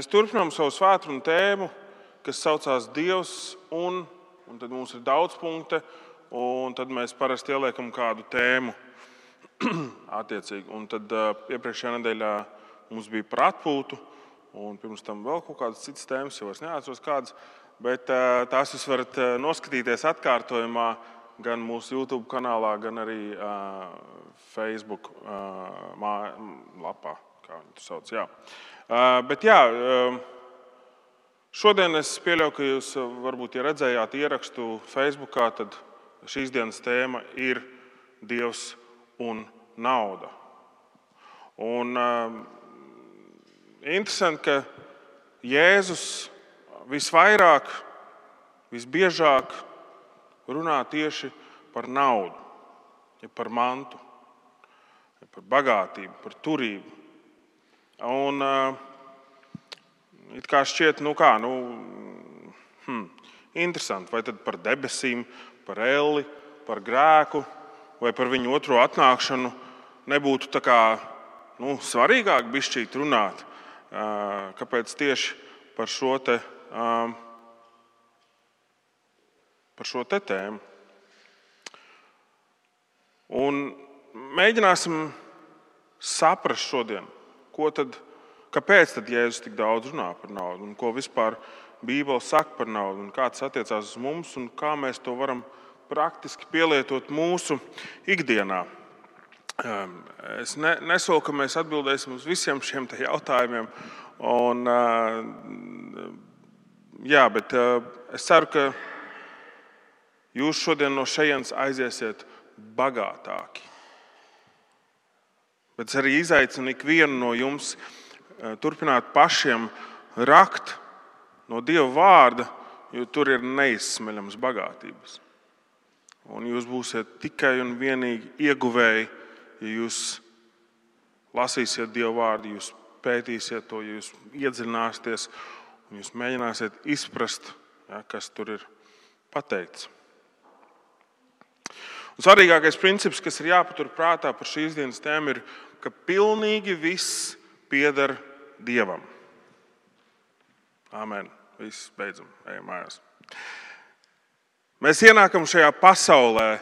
Mēs turpinām savu svētdienu tēmu, kas saucās Dievs, un, un tad mums ir daudz punktu, un tad mēs parasti ieliekam kādu tēmu. attiecīgi. Un tad uh, iepriekšējā nedēļā mums bija par atpūtu, un pirms tam vēl kaut kādas citas tēmas, jau es neatceros kādas. Bet uh, tās jūs varat uh, noskatīties atkārtojumā gan mūsu YouTube kanālā, gan arī uh, Facebook uh, mā, lapā, kā viņi to sauc. Jā. Uh, bet jā, šodien es pieļauju, ka jūs varbūt ja redzējāt ierakstu Facebook, tad šīs dienas tēma ir Dievs un nauda. Un, interesanti, ka Jēzus visvairāk, visbiežāk runā tieši par naudu, ja par mantu, ja par bagātību, par turību. Un, uh, it kā šķiet, nu kā, nu, hmm, interesanti, vai tad par debesīm, par elli, par grēku vai par viņu otro atnākšanu nebūtu kā, nu, svarīgāk bišķīt runāt. Kāpēc tieši par šo, te, par šo te tēmu? Un mēģināsim saprast šodien, ko tad, kāpēc tad Jēzus tik daudz runā par naudu un ko vispār Bībele saka par naudu un kā tas attiecās uz mums un kā mēs to varam praktiski pielietot mūsu ikdienā. Ehm, es ne, nesolu, ka mēs atbildēsim uz visiem šiem jautājumiem. Un, eh, jā, bet eh, es ceru, ka jūs šodien no šejienes aiziesiet bagātāki. Bet es arī izaicinu ikvienu no jums eh, turpināt pašiem rakt no Dieva vārda, jo tur ir neizsmeļamas bagātības. Un jūs būsiet tikai un vienīgi ieguvēji, ja jūs lasīsiet Dieva vārdu, jūs pētīsiet to, ja jūs iedziļināsieties un jūs mēģināsiet izprast, ja, kas tur ir pateikts. Un svarīgākais princips, kas ir jāpatur prātā par šīs dienas tēmu, ir, ka pilnīgi viss pieder Dievam. Amen. Viss beidzam, ejam mājās. Mēs ienākam šajā pasaulē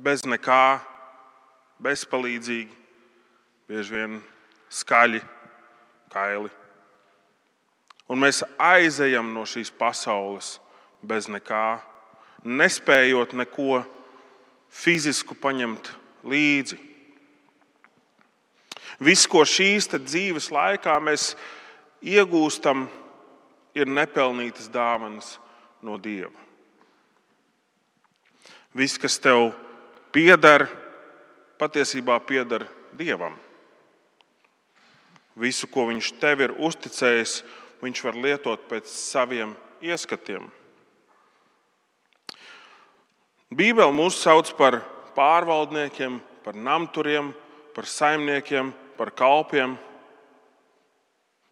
bez nekā, bezpalīdzīgi, bieži vien skaļi, kaili. Un mēs aizejam no šīs pasaules bez nekā, nespējot neko fizisku paņemt līdzi. Viss, ko šīs dzīves laikā mēs iegūstam, ir nepelnītas dāvanas no Dieva. Viss, kas tev pieder, patiesībā pieder Dievam. Visu, ko Viņš tev ir uzticējis, Viņš var lietot pēc saviem ieskatiem. Bībele mūs sauc par pārvaldniekiem, par namturiem, par saimniekiem, par kalpiem.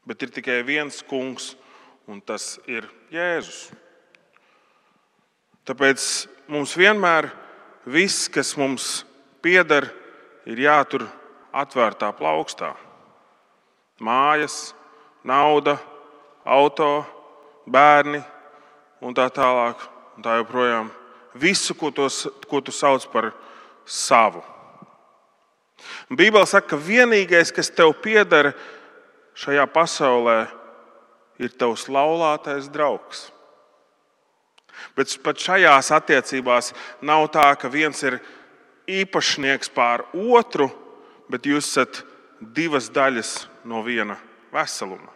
Bet ir tikai viens kungs, un tas ir Jēzus. Tāpēc mums vienmēr viss, kas mums pieder, ir jātur atvērtā plaukstā. Mājas, nauda, auto, bērni un tā tālāk. Un tā joprojām. Visu, ko, tos, ko tu sauc par savu. Bībeli saka, ka vienīgais, kas tev pieder šajā pasaulē, ir tavs laulātais draugs. Bet pat šajās attiecībās nav tā, ka viens ir īpašnieks pār otru, bet jūs esat divas daļas no viena veseluma.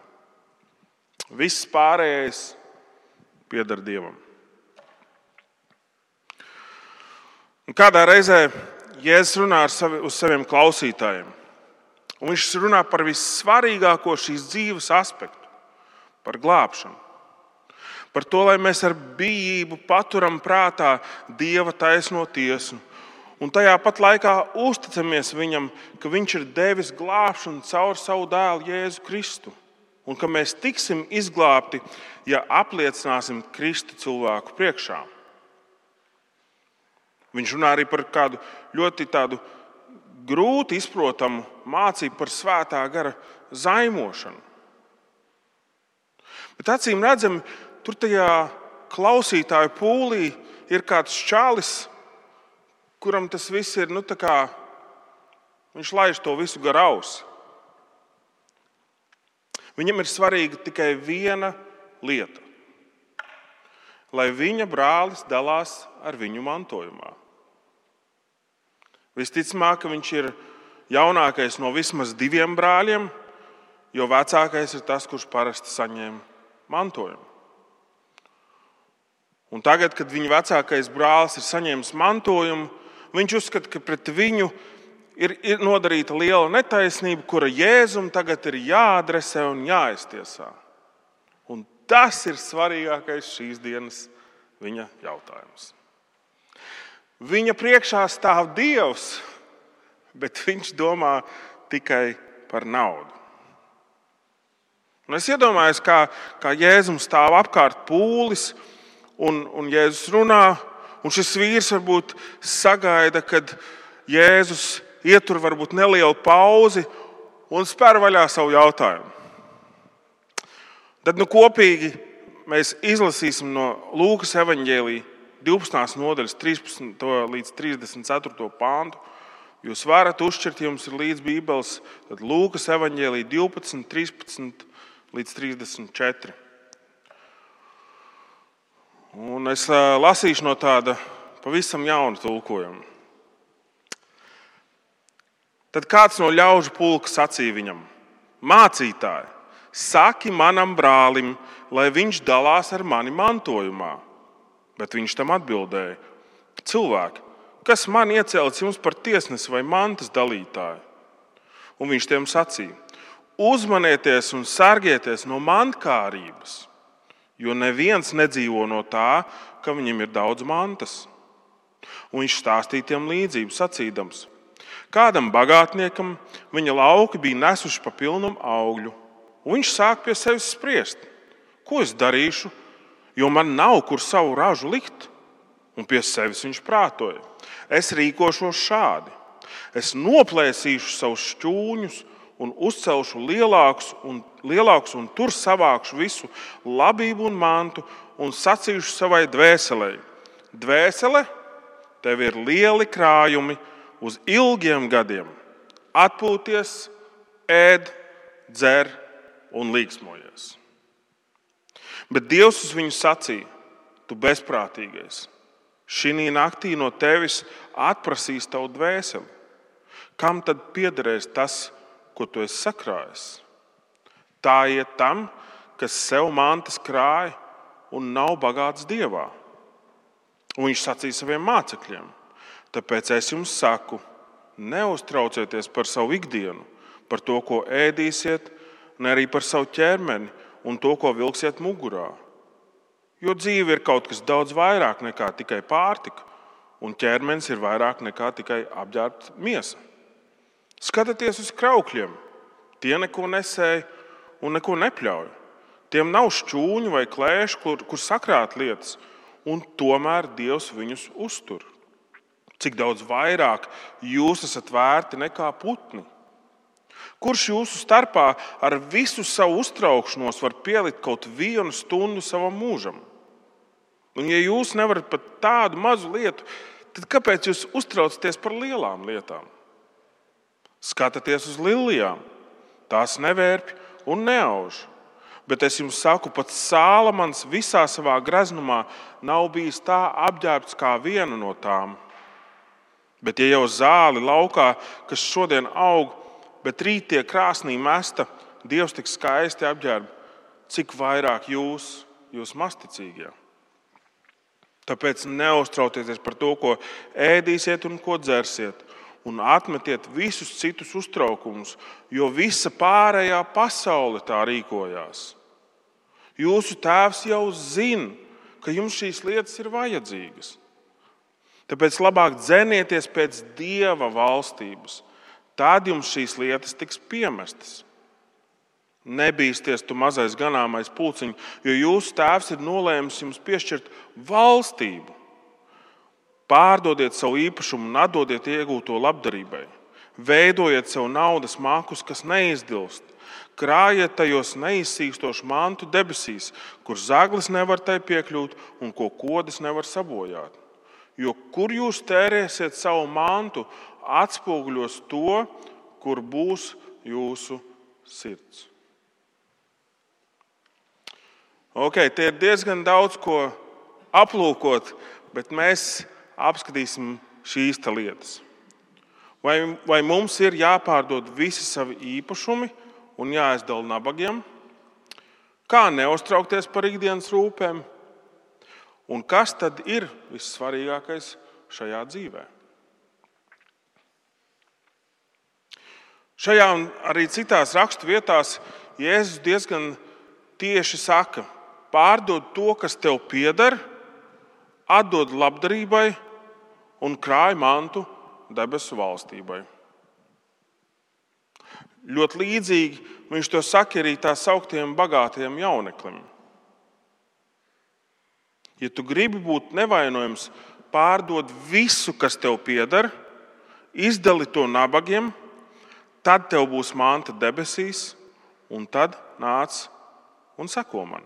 Viss pārējais pieder Dievam. Un kādā reizē Jēzus runā savi, uz saviem klausītājiem. Un viņš runā par vissvarīgāko šīs dzīves aspektu, par glābšanu. Par to, lai mēs ar bijību paturam prātā Dieva taisno tiesu. Un tajā pat laikā uzticamies Viņam, ka Viņš ir devis glābšanu caur savu dēlu Jēzu Kristu. Un ka mēs tiksim izglābti, ja apliecināsim Kristu cilvēku priekšā. Viņš runā arī par kādu ļoti tādu grūti izprotamu mācību par svētā gara zaimošanu. Bet acīm redzami, tur tajā klausītāju pūlī ir kāds čalis, kuram tas viss ir, nu, kā viņš laiž to visu gar ausi. Viņam ir svarīga tikai viena lieta - lai viņa brālis dalās ar viņu mantojumā. Visticamāk, viņš ir jaunākais no vismaz diviem brāļiem, jo vecākais ir tas, kurš parasti saņem mantojumu. Un tagad, kad viņa vecākais brālis ir saņēmis mantojumu, viņš uzskata, ka pret viņu ir, ir nodarīta liela netaisnība, kura Jēzum tagad ir jāadresē un jāiztiesā. Un tas ir svarīgākais šīs dienas viņa jautājums. Viņa priekšā stāv Dievs, bet viņš domā tikai par naudu. Un es iedomājos, kā, kā Jēzus stāv apkārt pūlis, un, un Jēzus runā, un šis vīrs varbūt sagaida, kad Jēzus ietur varbūt nelielu pauzi un spēr vaļā savu jautājumu. Tad nu, kopīgi mēs izlasīsim no Lūkas evanģēlīja 12. nodaļas 13. līdz 34. pāntu. Jūs varat uzšķirt, ja jums ir līdzi Bībeles, tad Lūkas evanģēlīja 12, 13 līdz 34. Un es lasīšu no tāda pavisam jauna tulkojuma. Tad kāds no ļaužu pulka sacīja viņam: Mācītāji, saki manam brālim, lai viņš dalās ar mani mantojumā. Bet viņš tam atbildēja: Cilvēki, kas man iecēlis jums par tiesnesi vai mantas dalītāju? Un viņš tiem sacīja: Uzmanieties un sargieties no mantkārības, jo neviens nedzīvo no tā, ka viņam ir daudz mantas. Un viņš stāstīja tiem līdzību, sacīdams: Kādam bagātniekam viņa lauki bija nesuši pa pilnam augļu, un viņš sāk pie sevis spriest, ko es darīšu, jo man nav kur savu ražu likt. Un pie sevis viņš prātoja: Es rīkošos šādi. Es noplēsīšu savus šķūņus un uzcelšu lielākus, un, lielākus, un tur savākšu visu labību un mantu, un sacīšu savai dvēselē: Dvēsele, tev ir lieli krājumi uz ilgiem gadiem. Atpūties, ēd, dzer un līksmojies. Bet Dievs uz viņu sacīja: Tu bezprātīgais, šī naktī no tevis atprasīs tavu dvēseli. Kam tad piederēs tas? ko tu esi sakrājis. Tā iet tam, kas sev mantas krāja un nav bagāts dievā. Un viņš sacīja saviem mācekļiem: Tāpēc es jums saku, neuztraucieties par savu ikdienu, par to, ko ēdīsiet, ne arī par savu ķermeni un to, ko vilksiet mugurā. Jo dzīve ir kaut kas daudz vairāk nekā tikai pārtika, un ķermenis ir vairāk nekā tikai apģērbta miesa. Skatieties uz kraukļiem. Tie neko nesēja un neko nepļauj. Tiem nav šķūņu vai klēšu, kur, kur sakrāt lietas, un tomēr Dievs viņus uztur. Cik daudz vairāk jūs esat vērti nekā putni? Kurš jūsu starpā ar visu savu uztraukšanos var pielikt kaut vienu stundu savam mūžam? Un, ja jūs nevarat pat tādu mazu lietu, tad kāpēc jūs uztraucaties par lielām lietām? Skatieties uz lilijām. Tās nevērpj un neauž. Bet es jums saku, pat Sālamans visā savā greznumā nav bijis tā apģērbts kā viena no tām. Bet, ja jau zāli laukā, kas šodien aug, bet rīt tiek krāsnī mesta, Dievs tik skaisti apģērb, cik vairāk jūs, jūs masticīgie. Tāpēc neuztraucieties par to, ko ēdīsiet un ko dzersiet, un atmetiet visus citus uztraukumus, jo visa pārējā pasaule tā rīkojās. Jūsu tēvs jau zina, ka jums šīs lietas ir vajadzīgas. Tāpēc labāk dzenieties pēc dieva valstības. Tad jums šīs lietas tiks piemestas. Nebīsties, tu mazais ganāmais pulciņš, jo jūsu tēvs ir nolēmis jums piešķirt valstību. Pārdodiet savu īpašumu un atdodiet iegūto labdarībai. Veidojiet sev naudas mākus, kas neizdilst, krājiet tajos neizsīkstošu mantu debesīs, kur zaglis nevar tai piekļūt un ko kodis nevar sabojāt. Jo kur jūs tērēsiet savu mantu, atspoguļos to, kur būs jūsu sirds. Okay, tie ir diezgan daudz ko aplūkot, bet mēs apskatīsim šīs lietas. Vai, vai mums ir jāpārdod visi savi īpašumi un jāizdala nabagiem? Kā neuztraukties par ikdienas rūpēm? Un kas tad ir vissvarīgākais šajā dzīvē? Šajā un arī citās raksturvietās Jēzus diezgan tieši saka, pārdod to, kas tev pieder, atdod labdarībai un krāj mantu debesu valstībai. Ļoti līdzīgi viņš to saka arī tā sauktiem bagātiem jauneklim. Ja tu gribi būt nevainojams, pārdod visu, kas tev pieder, izdali to nabagiem, tad tev būs manta debesīs, un tad nāc un seko man.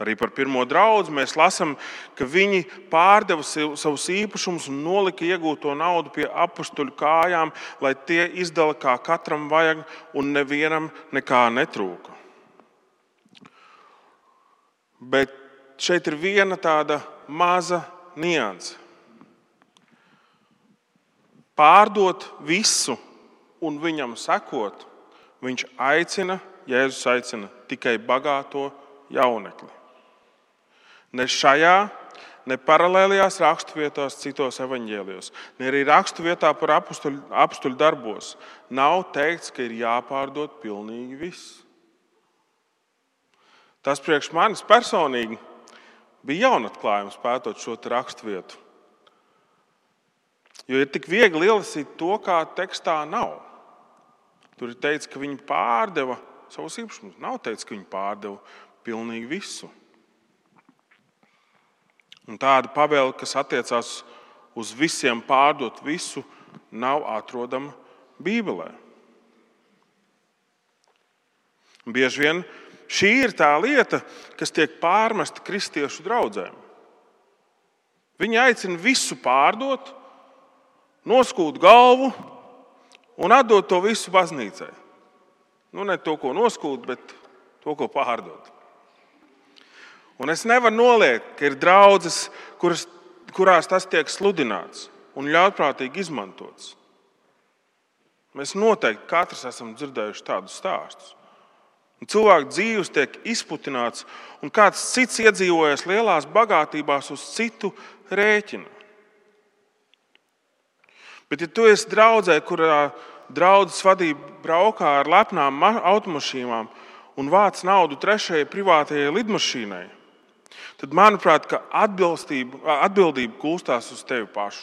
Arī par pirmo draugu mēs lasām, ka viņi pārdeva savus īpašumus un nolika iegūto naudu pie apstuļu kājām, lai tie izdala kā katram vajag, un nevienam nekā netrūka. Bet šeit ir viena tāda maza nianse. Pārdot visu un viņam sekot, viņš aicina, Jēzus aicina tikai bagāto jaunekli. Ne šajā, ne paralēlajās raksturvietās, citos evaņģēlijos, ne arī raksturvietā par apstuļu, apstuļu darbos nav teikts, ka ir jāpārdod pilnīgi viss. Tas priekš manis personīgi bija jaunatklājums pētot šo raksturvietu. Jo ir tik viegli ielasīt to, kā tekstā nav. Tur ir teikts, ka viņi pārdeva savus īpašumus. Nav teikts, ka viņi pārdeva pilnīgi visu. Un tāda pavēle, kas attiecās uz visiem pārdot visu, nav atrodama Bībelē. Bieži vien šī ir tā lieta, kas tiek pārmesta kristiešu draugiem. Viņi aicina visu pārdot, noskūt galvu un atdot to visu baznīcai. Nu, ne to, ko noskūt, bet to, ko pārdot. Un es nevaru noliekt, ka ir draudzes, kuras, kurās tas tiek sludināts un ļaunprātīgi izmantots. Mēs noteikti katrs esam dzirdējuši tādus stāstus. Un cilvēku dzīves tiek izputināts, un kāds cits iedzīvojas lielās bagātībās uz citu rēķinu. Bet, ja tu esi draudzē, kurā draudzes vadība braukā ar lepnām automašīnām un vāc naudu trešajai privātajai lidmašīnai, tad, manuprāt, atbildība gulstās uz tevi pašu.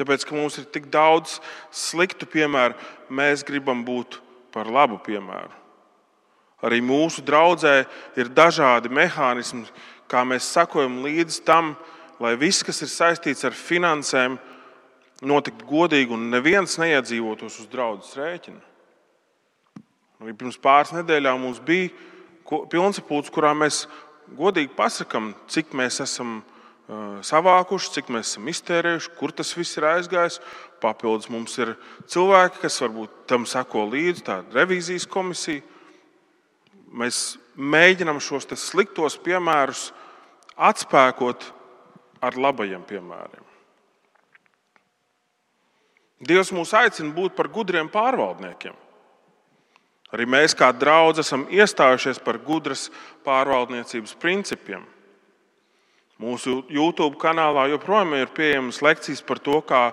Tāpēc, ka mums ir tik daudz sliktu piemēru, mēs gribam būt par labu piemēru. Arī mūsu draudzē ir dažādi mehānismi, kā mēs sakojam līdzi tam, lai viss, kas ir saistīts ar finansēm, notiktu godīgi un neviens neiedzīvotos uz draudzes rēķina. Arī pirms pāris nedēļām mums bija pilnsapulce, kurā mēs godīgi pasakām, cik mēs esam savākuši, cik mēs esam iztērējuši, kur tas viss ir aizgājis. Papildus mums ir cilvēki, kas varbūt tam sako līdzi, tāda revīzijas komisija. Mēs mēģinām šos sliktos piemērus atspēkot ar labajiem piemēriem. Dievs mūs aicina būt par gudriem pārvaldniekiem. Arī mēs, kā draugi, esam iestājušies par gudras pārvaldniecības principiem. Mūsu YouTube kanālā joprojām ir pieejamas lekcijas par to, kā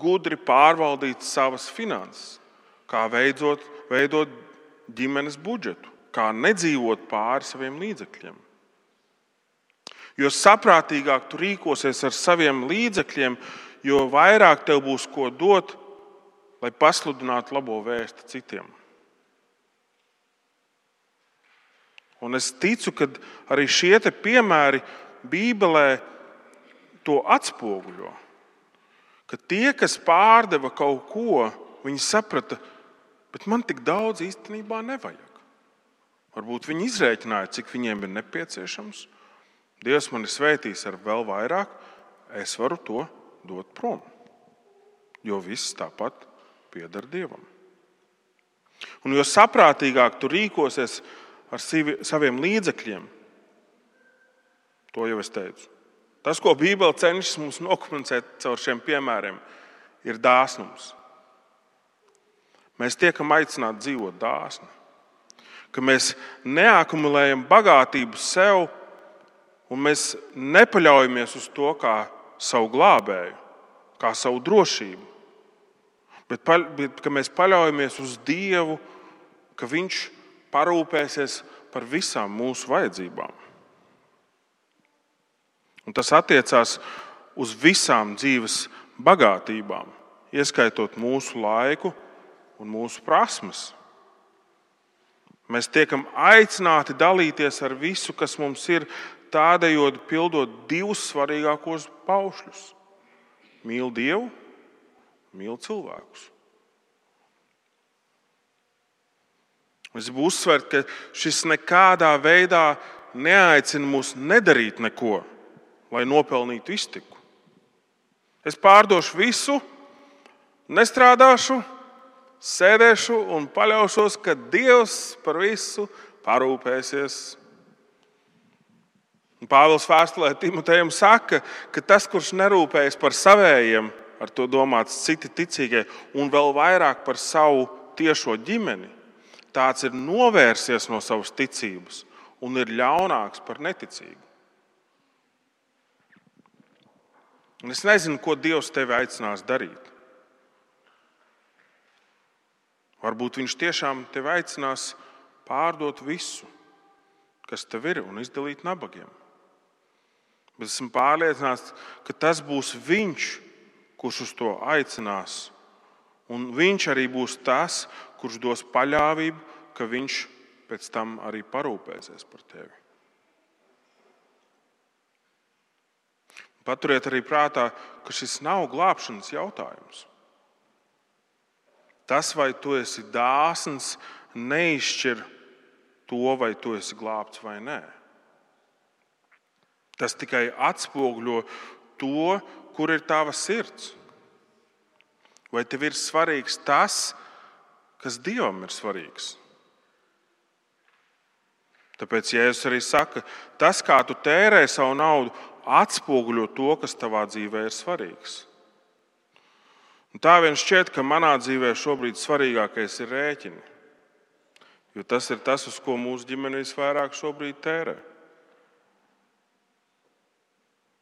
gudri pārvaldīt savas finanses, kā veidot, veidot ģimenes budžetu, kā nedzīvot pāri saviem līdzekļiem. Jo saprātīgāk tu rīkosies ar saviem līdzekļiem, jo vairāk tev būs ko dot, lai pasludinātu labo vēstu citiem. Un es ticu, ka arī šie piemēri Bībelē to atspoguļo. ka tie, kas pārdeva kaut ko, viņi saprata, bet man tik daudz īstenībā nevajag. Varbūt viņi izrēķināja, cik viņiem ir nepieciešams. Dievs man ir svētījis ar vēl vairāk, es varu to dot prom. Jo viss tāpat pieder Dievam. Un jo saprātīgāk tu rīkosies ar saviem līdzekļiem, to jau es teicu. Tas, ko Bībele cenšas mums nokomunicēt caur šiem piemēriem, ir dāsnums. Mēs tiekam aicināti dzīvot dāsni, ka mēs neakumulējam bagātību sev, un mēs nepaļaujamies uz to kā savu glābēju, kā savu drošību bet, pa, bet ka mēs paļaujamies uz Dievu, ka Viņš parūpēsies par visām mūsu vajadzībām. Un tas attiecās uz visām dzīves bagātībām, ieskaitot mūsu laiku un mūsu prasmes. Mēs tiekam aicināti dalīties ar visu, kas mums ir, tādējot pildot divus svarīgākos paušļus - mīl Dievu mīl cilvēkus. Es gribu uzsvērt, ka šis nekādā veidā neaicina mūs nedarīt neko, lai nopelnītu iztiku. Es pārdošu visu, nestrādāšu, sēdēšu un paļaušos, ka Dievs par visu parūpēsies. Pāvils vēstulē Timotejam saka, ka tas, kurš nerūpējas par savējiem, ar to domāts citi ticīgie, un vēl vairāk par savu tiešo ģimeni, tāds ir novērsies no savas ticības un ir ļaunāks par neticīgu. Un es nezinu, ko Dievs tevi aicinās darīt. Varbūt Viņš tiešām tevi aicinās pārdot visu, kas tev ir, un izdalīt nabagiem. Bet esmu pārliecināts, ka tas būs Viņš, kurš uz to aicinās. Un viņš arī būs tas, kurš dos paļāvību, ka viņš pēc tam arī parūpēsies par tevi. Paturiet arī prātā, ka šis nav glābšanas jautājums. Tas, vai tu esi dāsns, neizšķir to, vai tu esi glābts vai nē. Tas tikai atspoguļo to, kur ir tava sirds? Vai tev ir svarīgs tas, kas Dievam ir svarīgs? Tāpēc Jēzus arī saka, tas, kā tu tērē savu naudu, atspoguļo to, kas tavā dzīvē ir svarīgs. Un tā vien šķiet, ka manā dzīvē šobrīd svarīgākais ir rēķini. Jo tas ir tas, uz ko mūsu ģimene visvairāk šobrīd tērē.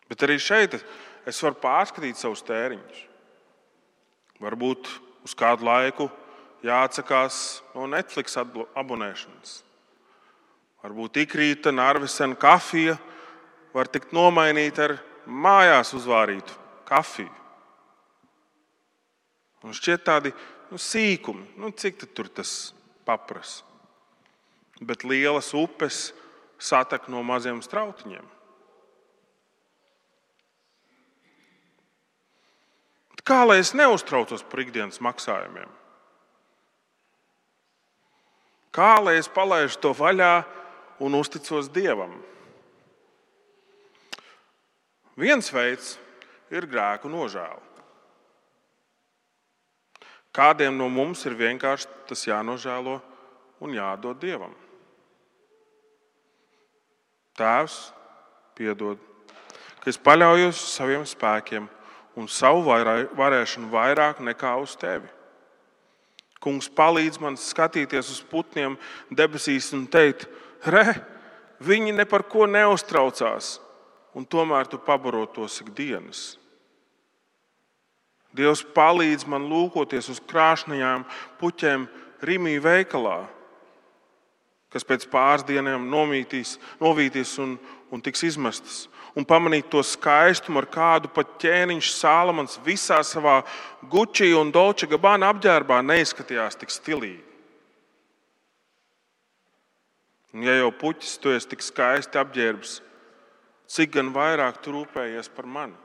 Bet arī šeit es varu pārskatīt savus tēriņus. Varbūt uz kādu laiku jāatsakās no Netflix abonēšanas. Varbūt ikrīta Narvisena kafija var tikt nomainīta ar mājās uzvārītu kafiju. Un šķiet tādi nu, sīkumi, nu, cik tur tas papras. Bet lielas upes satek no maziem strautiņiem. Kā lai es neuztraucos par ikdienas maksājumiem? Kā lai es palaidu to vaļā un uzticos Dievam? Viens veids ir grēku nožēla. Kādiem no mums ir vienkārši tas jānožēlo un jādod Dievam? Tēvs, piedod, ka es paļaujos uz saviem spēkiem un savu varēšanu vairāk nekā uz tevi. Kungs palīdz man skatīties uz putniem debesīs un teikt, re, viņi ne par ko neuztraucās, un tomēr tu pabaro tos ikdienas. Dievs palīdz man lūkoties uz krāšņajām puķēm Rīgā veikalā, kas pēc pāris dienām nomītīs, novītīs un, un tiks izmestas un pamanīt to skaistumu, ar kādu pat ķēniņš Sālamans visā savā Gucci un Dolce Gabbana apģērbā neizskatījās tik stilīgi. Un, ja jau puķis tu esi tik skaisti apģērbs, cik gan vairāk tu rūpējies par mani?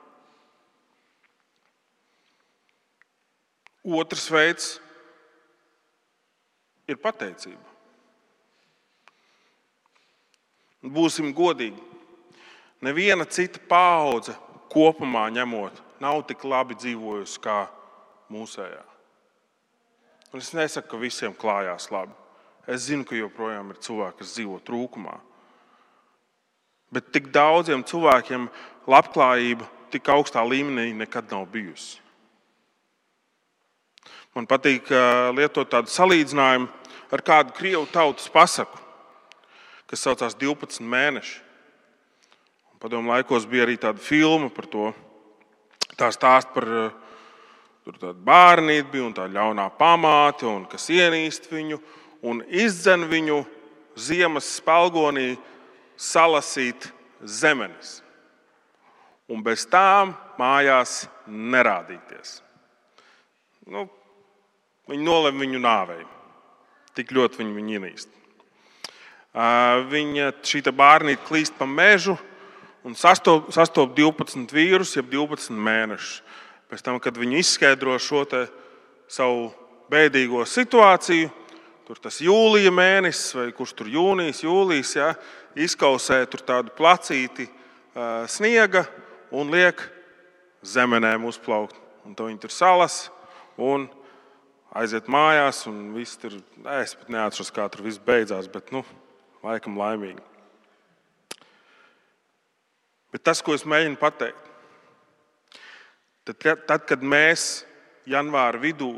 Otrs veids ir pateicība. Būsim godīgi. Neviena cita paudze kopumā ņemot, nav tik labi dzīvojusi kā mūsējā. Un es nesaku, ka visiem klājās labi. Es zinu, ka joprojām ir cilvēki, kas dzīvo trūkumā. Bet tik daudziem cilvēkiem labklājība tik augstā līmenī nekad nav bijusi. Man patīk lietot tādu salīdzinājumu ar kādu krievu tautas pasaku, kas saucās 12 mēneši. Padomu laikos bija arī tāda filma par to. Tā stāsta par bērnīti, bija un tā ļaunā pamāte, un kas ienīst viņu un izdzen viņu ziemas spēlgonī salasīt zemenes. Un bez tām mājās nerādīties. Nu, viņi nolēma viņu nāvei. Tik ļoti viņi viņu ienīst. Viņa šī bērnīte klīst pa mežu, un sastop, sastop 12 vīrus, jeb 12 mēnešus. Pēc tam, kad viņi izskaidro šo savu bēdīgo situāciju, tur tas jūlija mēnesis, vai kurš tur jūnijas, jūlijas, ja, izkausē tādu placīti sniega un liek zemenēm uzplaukt. Un to viņi tur salas un aiziet mājās, un viss tur, es pat neatceros, kā tur viss beidzās, bet, nu, laikam laimīgi. Bet tas, ko es mēģinu pateikt, tad, tad kad mēs janvāra vidū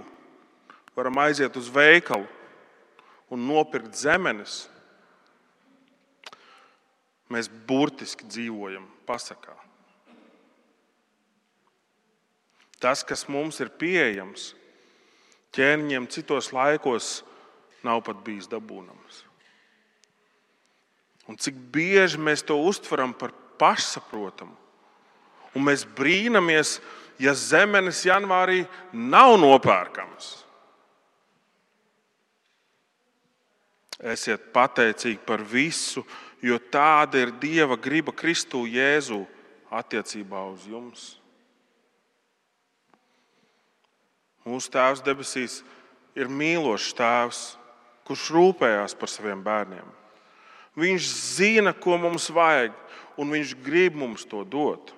varam aiziet uz veikalu un nopirkt zemenes, mēs burtiski dzīvojam pasakā. Tas, kas mums ir pieejams, ķēniņiem citos laikos nav pat bijis dabūnams. Un cik bieži mēs to uztveram par pašsaprotamu. Un mēs brīnamies, ja zemenes janvārī nav nopērkamas. Esiet pateicīgi par visu, jo tāda ir Dieva griba Kristu Jēzu attiecībā uz jums. Mūsu Tēvs debesīs ir mīlošs Tēvs, kurš rūpējās par saviem bērniem. Viņš zina, ko mums vajag, un Viņš grib mums to dot.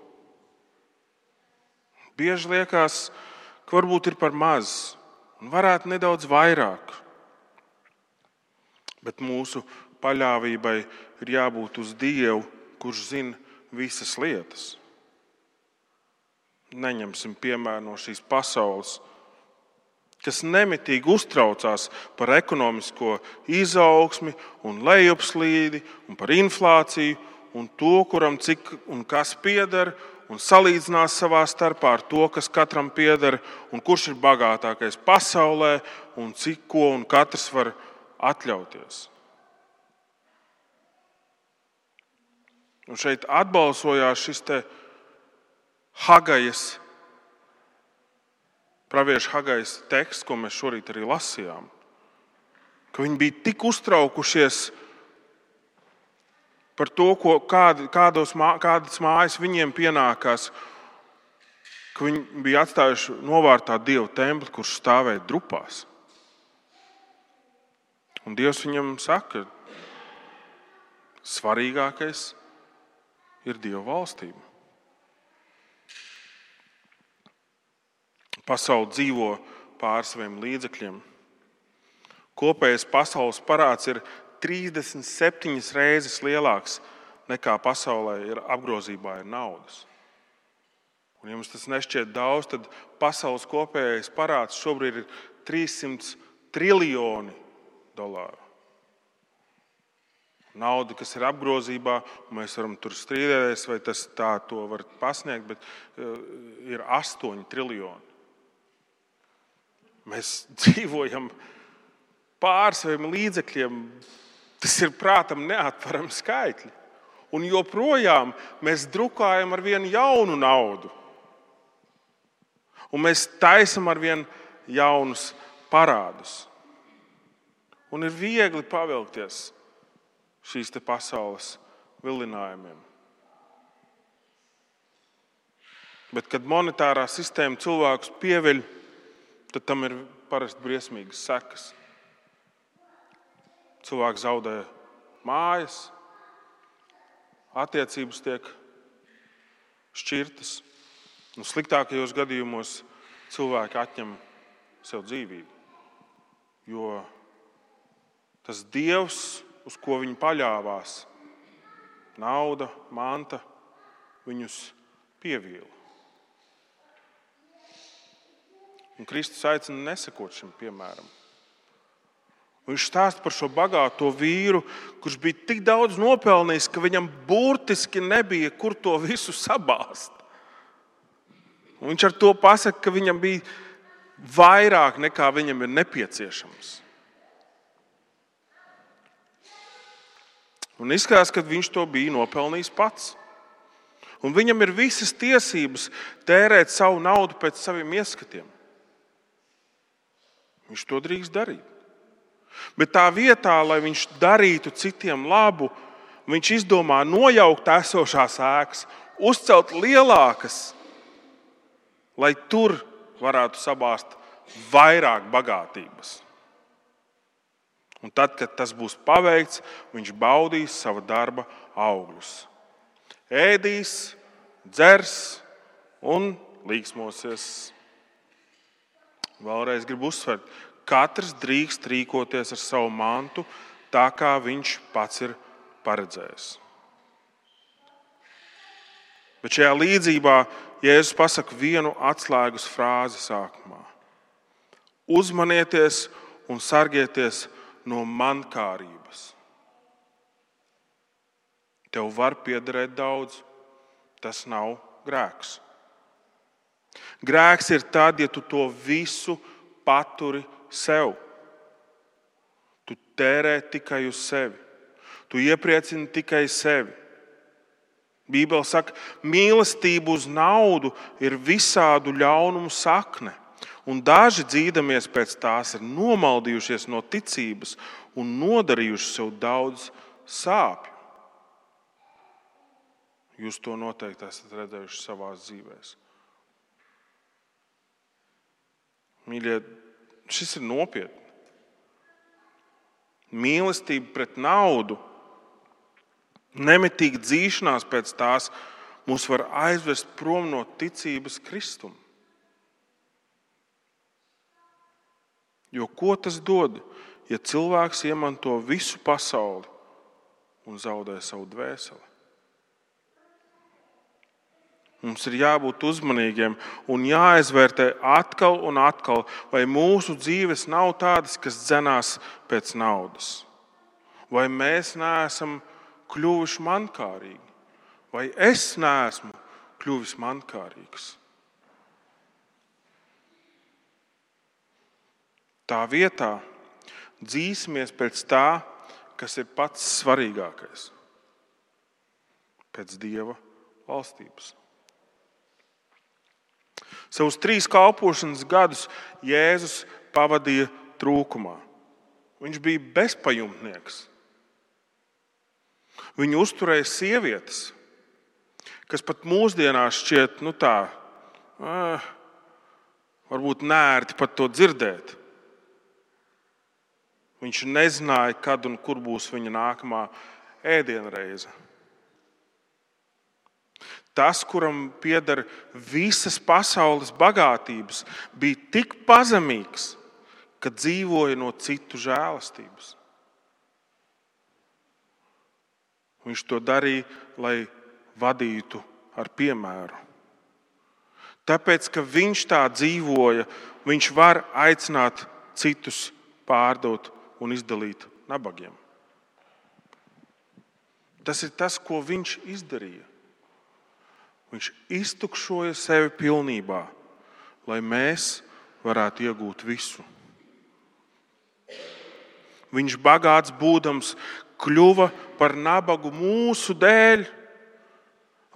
Bieži liekas, ka varbūt ir par maz, un varētu nedaudz vairāk. Bet mūsu paļāvībai ir jābūt uz Dievu, kurš zina visas lietas. Neņemsim piemēru no šīs pasaules, kas nemitīgi uztraucās par ekonomisko izaugsmi, un lejupslīdi un par inflāciju un to, kuram cik un kas pieder, un salīdzinās savā starpā ar to, kas katram pieder, un kurš ir bagātākais pasaulē, un cik ko un katrs var atļauties. Un šeit atbalsojās šis Hagajas, pravieša Hagajas teksts, ko mēs šorīt arī lasījām. Ka viņi bija tik uztraukušies par to, kād, kādos, kādas mājas viņiem pienākās, ka viņi bija atstājuši novārtā Dieva templi, kurš stāvēja drupās. Un Dievs viņam saka, svarīgākais ir Dieva valstība. Pasaule dzīvo pār saviem līdzekļiem. Kopējais pasaules parāds ir 37 reizes lielāks nekā pasaulē ir apgrozībā ir naudas. Un, ja jums tas nešķiet daudz, tad pasaules kopējais parāds šobrīd ir 300 triljoni dolāru. Nauda, kas ir apgrozībā, mēs varam tur strīdēties, vai tas tā to var pasniegt, bet eh, ir 8 triljoni. Mēs dzīvojam pār saviem līdzekļiem, Tas ir prātam neatverami skaitļi. Un joprojām mēs drukājam ar vienu jaunu naudu. Un mēs taisam ar vienu jaunus parādus. Un ir viegli pavilkties šīs pasaules vilinājumiem. Bet, kad monetārā sistēma cilvēkus pieveļ tad tam ir parasti briesmīgas sekas. Cilvēks zaudē mājas, attiecības tiek šķirtas. Un sliktākajos gadījumos cilvēki atņem sev dzīvību. Jo tas dievs, uz ko viņi paļāvās, nauda, manta, viņus pievīla. Un Kristus aicina nesakot šim piemēram. Viņš stāsta par šo bagāto vīru, kurš bija tik daudz nopelnījis, ka viņam burtiski nebija kur to visu sabāzt. Un viņš ar to pasaka, ka viņam bija vairāk nekā viņam ir nepieciešams. Un izskatās, ka viņš to bija nopelnījis pats. Un viņam ir visas tiesības tērēt savu naudu pēc saviem ieskatiem. Viņš to drīkst darīt. Bet tā vietā, lai viņš darītu citiem labu, viņš izdomā nojaukt esošās ēkas, uzcelt lielākas, lai tur varētu sabāzt vairāk bagātības. Un tad, kad tas būs paveikts, viņš baudīs sava darba augļus. Ēdīs, dzers un līksmosies. Vēlreiz gribu uzsvērt, katrs drīkst rīkoties ar savu mantu tā, kā viņš pats ir paredzējis. Bet šajā līdzībā Jēzus pasaka vienu atslēgas frāzi sākumā. Uzmanieties un sargieties no mankārības. Tev var piederēt daudz, tas nav grēks. Grēks ir tad, ja tu to visu paturi sev. Tu tērē tikai uz sevi. Tu iepriecini tikai sevi. Bībele saka, mīlestība uz naudu ir visādu ļaunumu sakne. Un daži dzīdamies pēc tās ir nomaldījušies no ticības un nodarījuši sev daudz sāpju. Jūs to noteikti esat redzējuši savā dzīvēm. Mīļie, šis ir nopietni. Mīlestība pret naudu, nemitīga dzīšanās pēc tās, mūs var aizvest prom no ticības Kristum. Jo ko tas dod, ja cilvēks iemanto visu pasauli un zaudē savu dvēseli? Mums ir jābūt uzmanīgiem un jāizvērtē atkal un atkal, vai mūsu dzīves nav tādas, kas dzenās pēc naudas. Vai mēs neesam kļuvuši mankārīgi, vai es neesmu kļuvis mankārīgs. Tā vietā dzīsimies pēc tā, kas ir pats svarīgākais - pēc Dieva valstības. Savus trīs kalpošanas gadus Jēzus pavadīja trūkumā. Viņš bija bezpajumtnieks. Viņu uzturēja sievietes, kas pat mūsdienās šķiet, nu tā, eh, varbūt nērti pat to dzirdēt. Viņš nezināja, kad un kur būs viņa nākamā ēdienreize. Tas, kuram pieder visas pasaules bagātības, bija tik pazemīgs, ka dzīvoja no citu žēlastības. Viņš to darīja, lai vadītu ar piemēru. Tāpēc, ka viņš tā dzīvoja, viņš var aicināt citus pārdot un izdalīt nabagiem. Tas ir tas, ko viņš izdarīja. Viņš iztukšoja sevi pilnībā, lai mēs varētu iegūt visu. Viņš bagāts būdams, kļuva par nabagu mūsu dēļ,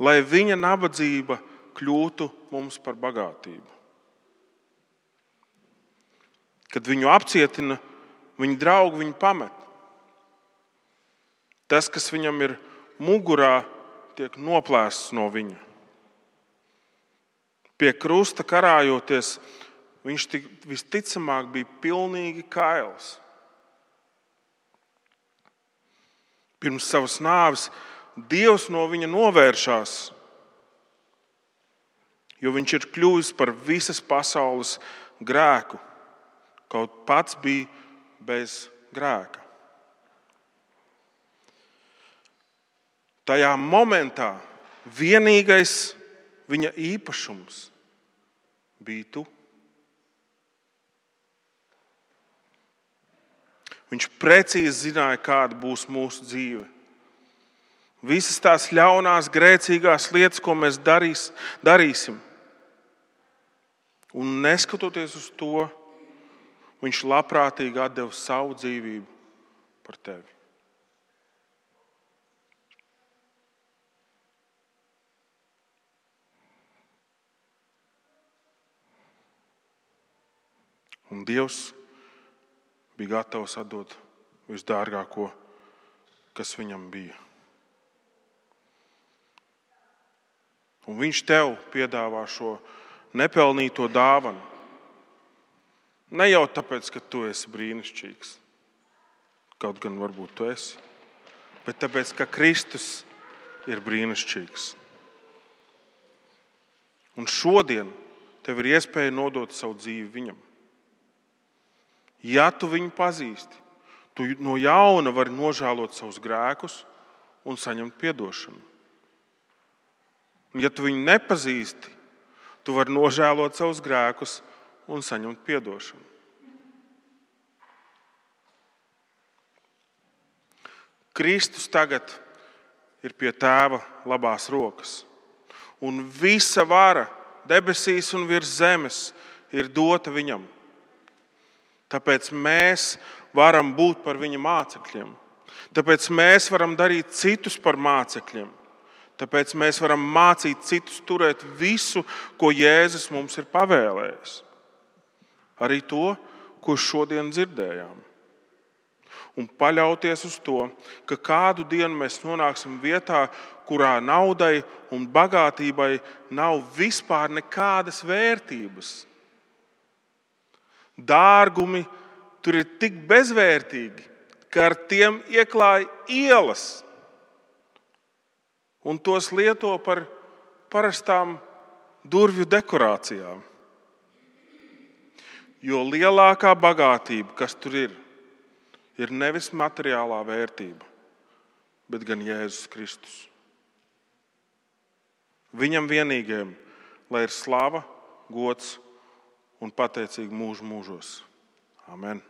lai viņa nabadzība kļūtu mums par bagātību. Kad viņu apcietina, viņa draugi viņu pamet. Tas, kas viņam ir mugurā, tiek noplēsts no viņa pie krusta karājoties, viņš tik, visticamāk bija pilnīgi kails. Pirms savas nāves Dievs no viņa novēršās, jo viņš ir kļuvis par visas pasaules grēku, kaut pats bija bez grēka. Tajā momentā vienīgais viņa īpašums bija tu. Viņš precīzi zināja, kāda būs mūsu dzīve. Visas tās ļaunās, grēcīgās lietas, ko mēs darīs, darīsim. Un neskatoties uz to, viņš labprātīgi deva savu dzīvību par tevi. Un Dievs bija gatavs atdot visdārgāko, kas viņam bija. Un viņš tev piedāvā šo nepelnīto dāvanu. Ne jau tāpēc, ka tu esi brīnišķīgs, kaut gan varbūt tu esi, bet tāpēc, ka Kristus ir brīnišķīgs. Un šodien tev ir iespēja nodot savu dzīvi viņam. Ja tu viņu pazīsti, tu no jauna vari nožēlot savus grēkus un saņemt atdošanu. Ja tu viņu nepazīsti, tu vari nožēlot savus grēkus un saņemt atdošanu. Kristus tagad ir pie tēva labās rokas, un visa vara debesīs un virs zemes ir dota viņam. Tāpēc mēs varam būt par viņa mācekļiem. Tāpēc mēs varam darīt citus par mācekļiem. Tāpēc mēs varam mācīt citus turēt visu, ko Jēzus mums ir pavēlējis. Arī to, ko šodien dzirdējām. Un paļauties uz to, ka kādu dienu mēs nonāksim vietā, kurā naudai un bagātībai nav vispār nekādas vērtības dārgumi tur ir tik bezvērtīgi, ka ar tiem ieklāja ielas un tos lieto par parastām durvju dekorācijām. Jo lielākā bagātība, kas tur ir, ir nevis materiālā vērtība, bet gan Jēzus Kristus. Viņam vienīgajam, lai ir slava, gods un pateicīgi mūžu mūžos. Amen!